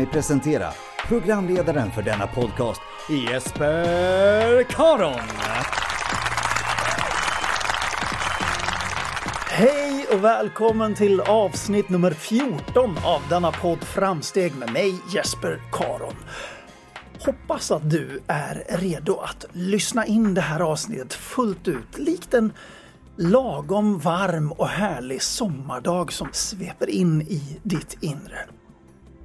Mig presentera programledaren för denna podcast, Jesper Karon. Hej och välkommen till avsnitt nummer 14 av denna podd Framsteg med mig Jesper Karon. Hoppas att du är redo att lyssna in det här avsnittet fullt ut, likt en lagom varm och härlig sommardag som sveper in i ditt inre.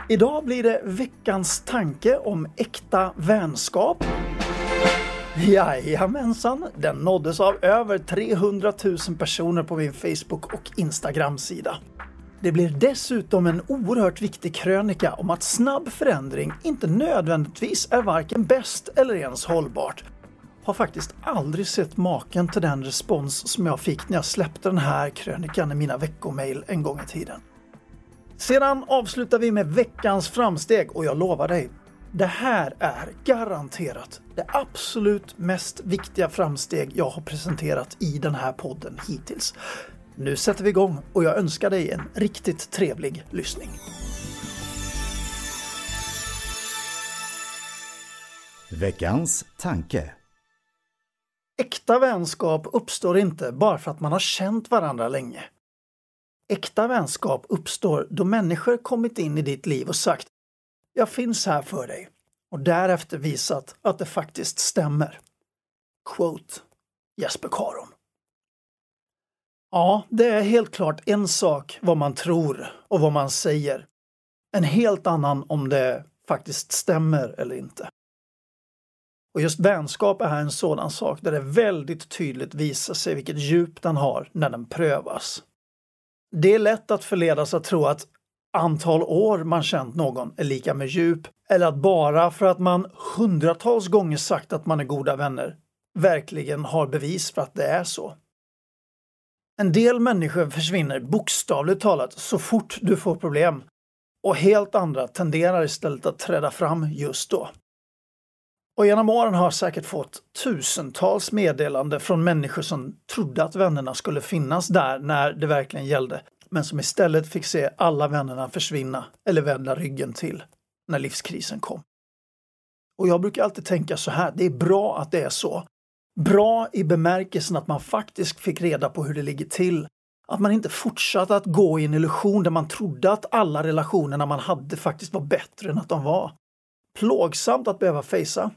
Idag blir det veckans tanke om äkta vänskap. Jajamensan, den nåddes av över 300 000 personer på min Facebook och Instagram-sida. Det blir dessutom en oerhört viktig krönika om att snabb förändring inte nödvändigtvis är varken bäst eller ens hållbart. Har faktiskt aldrig sett maken till den respons som jag fick när jag släppte den här krönikan i mina veckomail en gång i tiden. Sedan avslutar vi med veckans framsteg och jag lovar dig, det här är garanterat det absolut mest viktiga framsteg jag har presenterat i den här podden hittills. Nu sätter vi igång och jag önskar dig en riktigt trevlig lyssning. Veckans tanke. Äkta vänskap uppstår inte bara för att man har känt varandra länge. Äkta vänskap uppstår då människor kommit in i ditt liv och sagt “Jag finns här för dig” och därefter visat att det faktiskt stämmer. Quote Jesper Karon. Ja, det är helt klart en sak vad man tror och vad man säger. En helt annan om det faktiskt stämmer eller inte. Och just vänskap är en sådan sak där det väldigt tydligt visar sig vilket djup den har när den prövas. Det är lätt att förledas att tro att antal år man känt någon är lika med djup eller att bara för att man hundratals gånger sagt att man är goda vänner verkligen har bevis för att det är så. En del människor försvinner bokstavligt talat så fort du får problem och helt andra tenderar istället att träda fram just då. Och genom åren har jag säkert fått tusentals meddelanden från människor som trodde att vännerna skulle finnas där när det verkligen gällde, men som istället fick se alla vännerna försvinna eller vända ryggen till när livskrisen kom. Och jag brukar alltid tänka så här, det är bra att det är så. Bra i bemärkelsen att man faktiskt fick reda på hur det ligger till. Att man inte fortsatte att gå i en illusion där man trodde att alla relationerna man hade faktiskt var bättre än att de var. Plågsamt att behöva fejsa,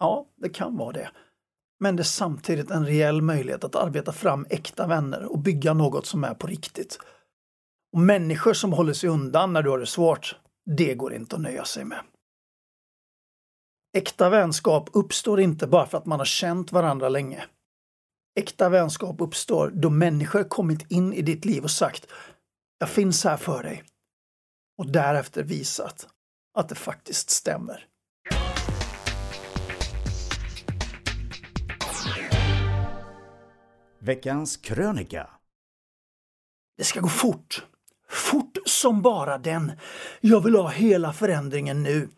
Ja, det kan vara det. Men det är samtidigt en reell möjlighet att arbeta fram äkta vänner och bygga något som är på riktigt. Och människor som håller sig undan när du har det svårt, det går inte att nöja sig med. Äkta vänskap uppstår inte bara för att man har känt varandra länge. Äkta vänskap uppstår då människor kommit in i ditt liv och sagt “Jag finns här för dig” och därefter visat att det faktiskt stämmer. Veckans krönika. Det ska gå fort. Fort som bara den. Jag vill ha hela förändringen nu.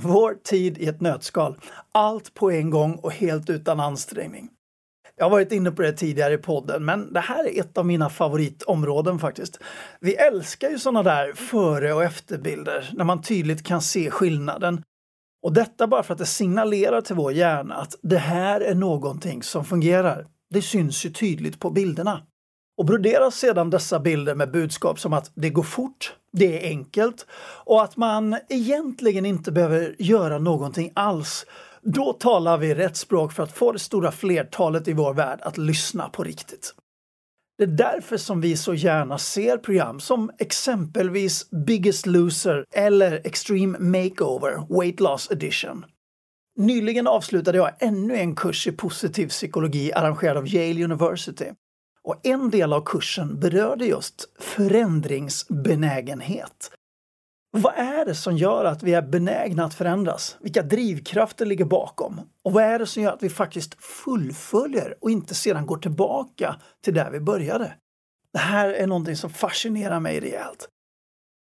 Vår tid i ett nötskal. Allt på en gång och helt utan ansträngning. Jag har varit inne på det tidigare i podden, men det här är ett av mina favoritområden faktiskt. Vi älskar ju sådana där före och efterbilder när man tydligt kan se skillnaden. Och detta bara för att det signalerar till vår hjärna att det här är någonting som fungerar. Det syns ju tydligt på bilderna. Och broderas sedan dessa bilder med budskap som att det går fort, det är enkelt och att man egentligen inte behöver göra någonting alls. Då talar vi rätt språk för att få det stora flertalet i vår värld att lyssna på riktigt. Det är därför som vi så gärna ser program som exempelvis Biggest Loser eller Extreme Makeover Weight Loss Edition. Nyligen avslutade jag ännu en kurs i positiv psykologi arrangerad av Yale University. Och en del av kursen berörde just förändringsbenägenhet. Vad är det som gör att vi är benägna att förändras? Vilka drivkrafter ligger bakom? Och vad är det som gör att vi faktiskt fullföljer och inte sedan går tillbaka till där vi började? Det här är någonting som fascinerar mig rejält.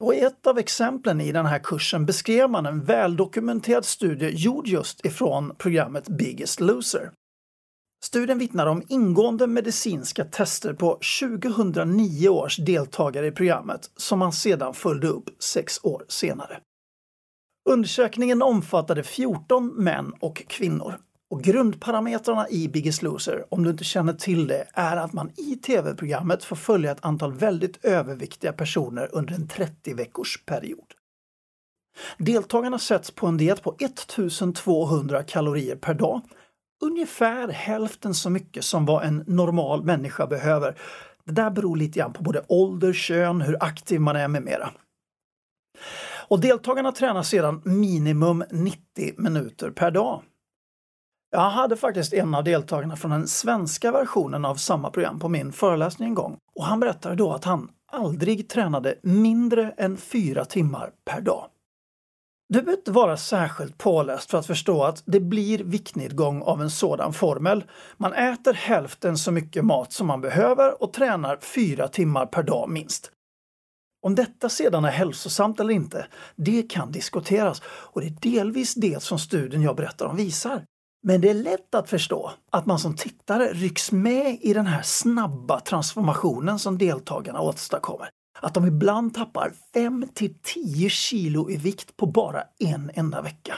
Och i ett av exemplen i den här kursen beskrev man en väldokumenterad studie gjord just ifrån programmet Biggest Loser. Studien vittnar om ingående medicinska tester på 2009 års deltagare i programmet som man sedan följde upp sex år senare. Undersökningen omfattade 14 män och kvinnor. Och grundparametrarna i Biggest Loser, om du inte känner till det, är att man i tv-programmet får följa ett antal väldigt överviktiga personer under en 30 veckors period. Deltagarna sätts på en diet på 1200 kalorier per dag ungefär hälften så mycket som vad en normal människa behöver. Det där beror lite grann på både ålder, kön, hur aktiv man är med mera. Och deltagarna tränar sedan minimum 90 minuter per dag. Jag hade faktiskt en av deltagarna från den svenska versionen av samma program på min föreläsning en gång och han berättade då att han aldrig tränade mindre än fyra timmar per dag. Du behöver inte vara särskilt påläst för att förstå att det blir viktnedgång av en sådan formel. Man äter hälften så mycket mat som man behöver och tränar fyra timmar per dag minst. Om detta sedan är hälsosamt eller inte, det kan diskuteras och det är delvis det som studien jag berättar om visar. Men det är lätt att förstå att man som tittare rycks med i den här snabba transformationen som deltagarna åstadkommer att de ibland tappar 5 till 10 kilo i vikt på bara en enda vecka.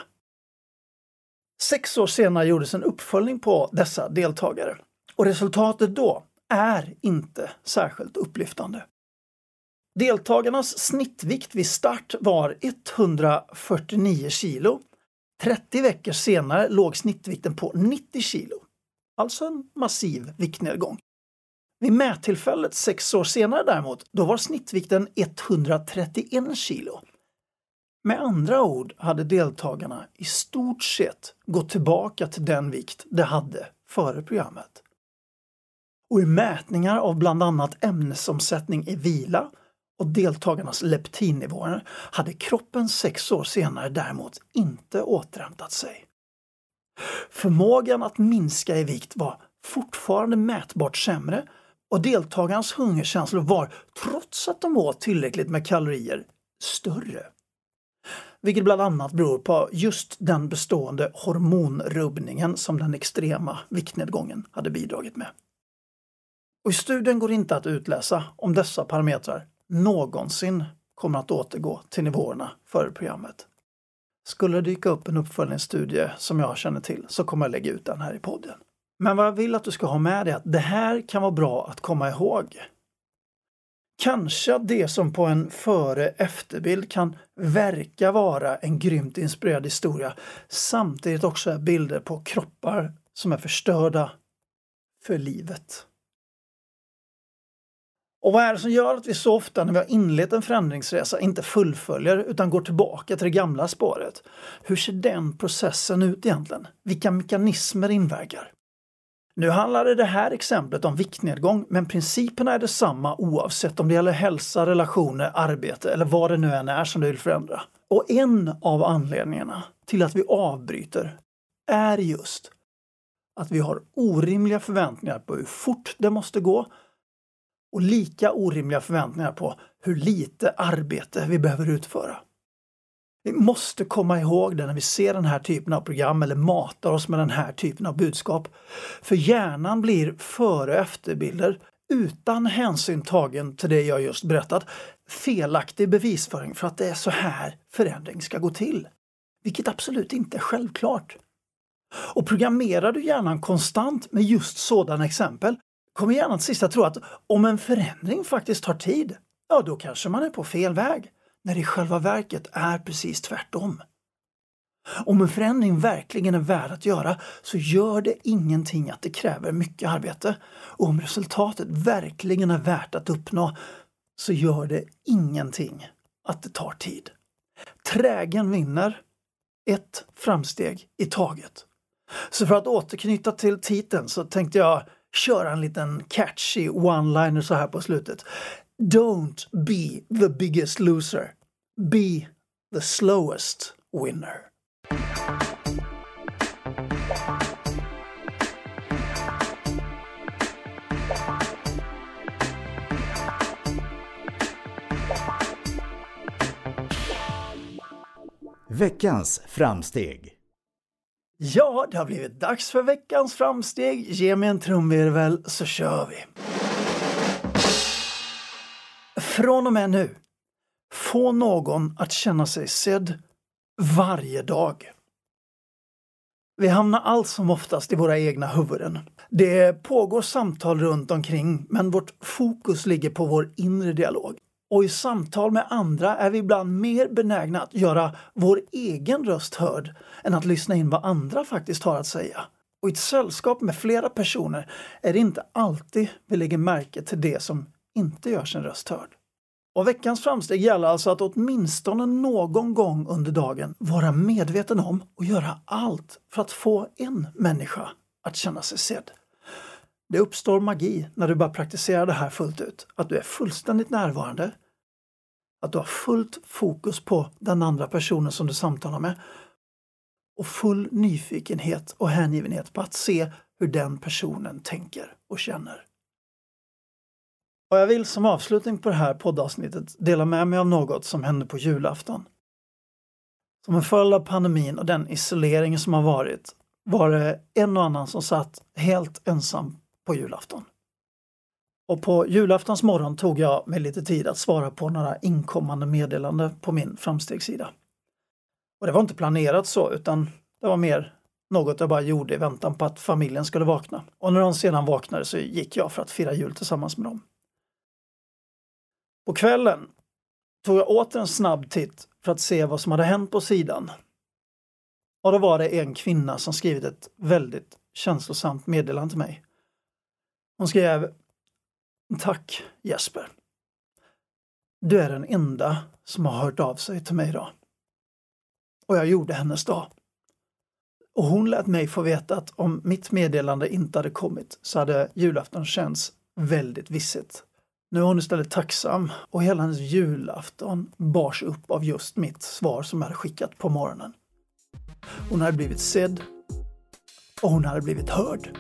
Sex år senare gjordes en uppföljning på dessa deltagare och resultatet då är inte särskilt upplyftande. Deltagarnas snittvikt vid start var 149 kilo. 30 veckor senare låg snittvikten på 90 kilo. Alltså en massiv viktnedgång. Vid mättillfället sex år senare däremot, då var snittvikten 131 kilo. Med andra ord hade deltagarna i stort sett gått tillbaka till den vikt de hade före programmet. Och i mätningar av bland annat ämnesomsättning i vila och deltagarnas leptinnivåer hade kroppen sex år senare däremot inte återhämtat sig. Förmågan att minska i vikt var fortfarande mätbart sämre och deltagarnas hungerkänslor var, trots att de åt tillräckligt med kalorier, större. Vilket bland annat beror på just den bestående hormonrubbningen som den extrema viktnedgången hade bidragit med. Och I studien går det inte att utläsa om dessa parametrar någonsin kommer att återgå till nivåerna före programmet. Skulle det dyka upp en uppföljningsstudie som jag känner till så kommer jag lägga ut den här i podden. Men vad jag vill att du ska ha med dig är att det här kan vara bra att komma ihåg. Kanske att det som på en före-efterbild kan verka vara en grymt inspirerad historia samtidigt också är bilder på kroppar som är förstörda för livet. Och vad är det som gör att vi så ofta när vi har inlett en förändringsresa inte fullföljer utan går tillbaka till det gamla spåret? Hur ser den processen ut egentligen? Vilka mekanismer inverkar? Nu handlade det här exemplet om viktnedgång, men principerna är detsamma oavsett om det gäller hälsa, relationer, arbete eller vad det nu än är som du vill förändra. Och en av anledningarna till att vi avbryter är just att vi har orimliga förväntningar på hur fort det måste gå och lika orimliga förväntningar på hur lite arbete vi behöver utföra. Vi måste komma ihåg det när vi ser den här typen av program eller matar oss med den här typen av budskap. För hjärnan blir före och efterbilder utan hänsyn tagen till det jag just berättat felaktig bevisföring för att det är så här förändring ska gå till. Vilket absolut inte är självklart. Och programmerar du hjärnan konstant med just sådana exempel kommer hjärnan till sist att tro att om en förändring faktiskt tar tid, ja då kanske man är på fel väg. När det i själva verket är precis tvärtom. Om en förändring verkligen är värd att göra så gör det ingenting att det kräver mycket arbete. Och om resultatet verkligen är värt att uppnå så gör det ingenting att det tar tid. Trägen vinner, ett framsteg i taget. Så för att återknyta till titeln så tänkte jag köra en liten catchy one-liner så här på slutet. Don't be the biggest loser. Be the slowest winner. Veckans framsteg. Ja, det har blivit dags för veckans framsteg. Ge mig en trumvirvel så kör vi. Från och med nu, få någon att känna sig sedd varje dag. Vi hamnar allt som oftast i våra egna huvuden. Det pågår samtal runt omkring men vårt fokus ligger på vår inre dialog. Och i samtal med andra är vi ibland mer benägna att göra vår egen röst hörd än att lyssna in vad andra faktiskt har att säga. Och i ett sällskap med flera personer är det inte alltid vi lägger märke till det som inte gör sin röst hörd. Och veckans framsteg gäller alltså att åtminstone någon gång under dagen vara medveten om och göra allt för att få en människa att känna sig sedd. Det uppstår magi när du börjar praktisera det här fullt ut. Att du är fullständigt närvarande, att du har fullt fokus på den andra personen som du samtalar med och full nyfikenhet och hängivenhet på att se hur den personen tänker och känner. Och jag vill som avslutning på det här poddavsnittet dela med mig av något som hände på julafton. Som en följd av pandemin och den isolering som har varit var det en och annan som satt helt ensam på julafton. Och på julaftons morgon tog jag mig lite tid att svara på några inkommande meddelanden på min framstegssida. Och det var inte planerat så utan det var mer något jag bara gjorde i väntan på att familjen skulle vakna. Och när de sedan vaknade så gick jag för att fira jul tillsammans med dem. På kvällen tog jag åter en snabb titt för att se vad som hade hänt på sidan. Och då var det en kvinna som skrivit ett väldigt känslosamt meddelande till mig. Hon skrev Tack Jesper. Du är den enda som har hört av sig till mig idag. Och jag gjorde hennes dag. Och hon lät mig få veta att om mitt meddelande inte hade kommit så hade julafton känts väldigt vissigt. Nu är hon istället tacksam och hela hennes julafton bars upp av just mitt svar som jag hade skickat på morgonen. Hon hade blivit sedd och hon hade blivit hörd.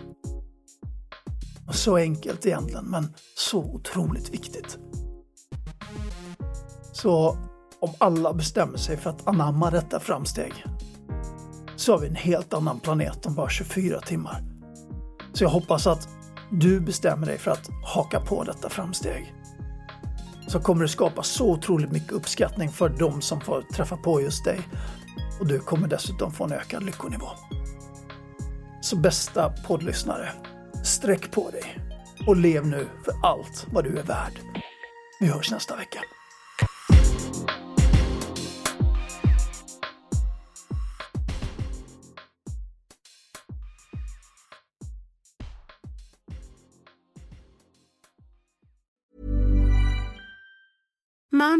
Så enkelt egentligen, men så otroligt viktigt. Så om alla bestämmer sig för att anamma detta framsteg så har vi en helt annan planet om bara 24 timmar. Så jag hoppas att du bestämmer dig för att haka på detta framsteg. Så kommer det skapa så otroligt mycket uppskattning för de som får träffa på just dig. Och du kommer dessutom få en ökad lyckonivå. Så bästa poddlyssnare, Sträck på dig och lev nu för allt vad du är värd. Vi hörs nästa vecka.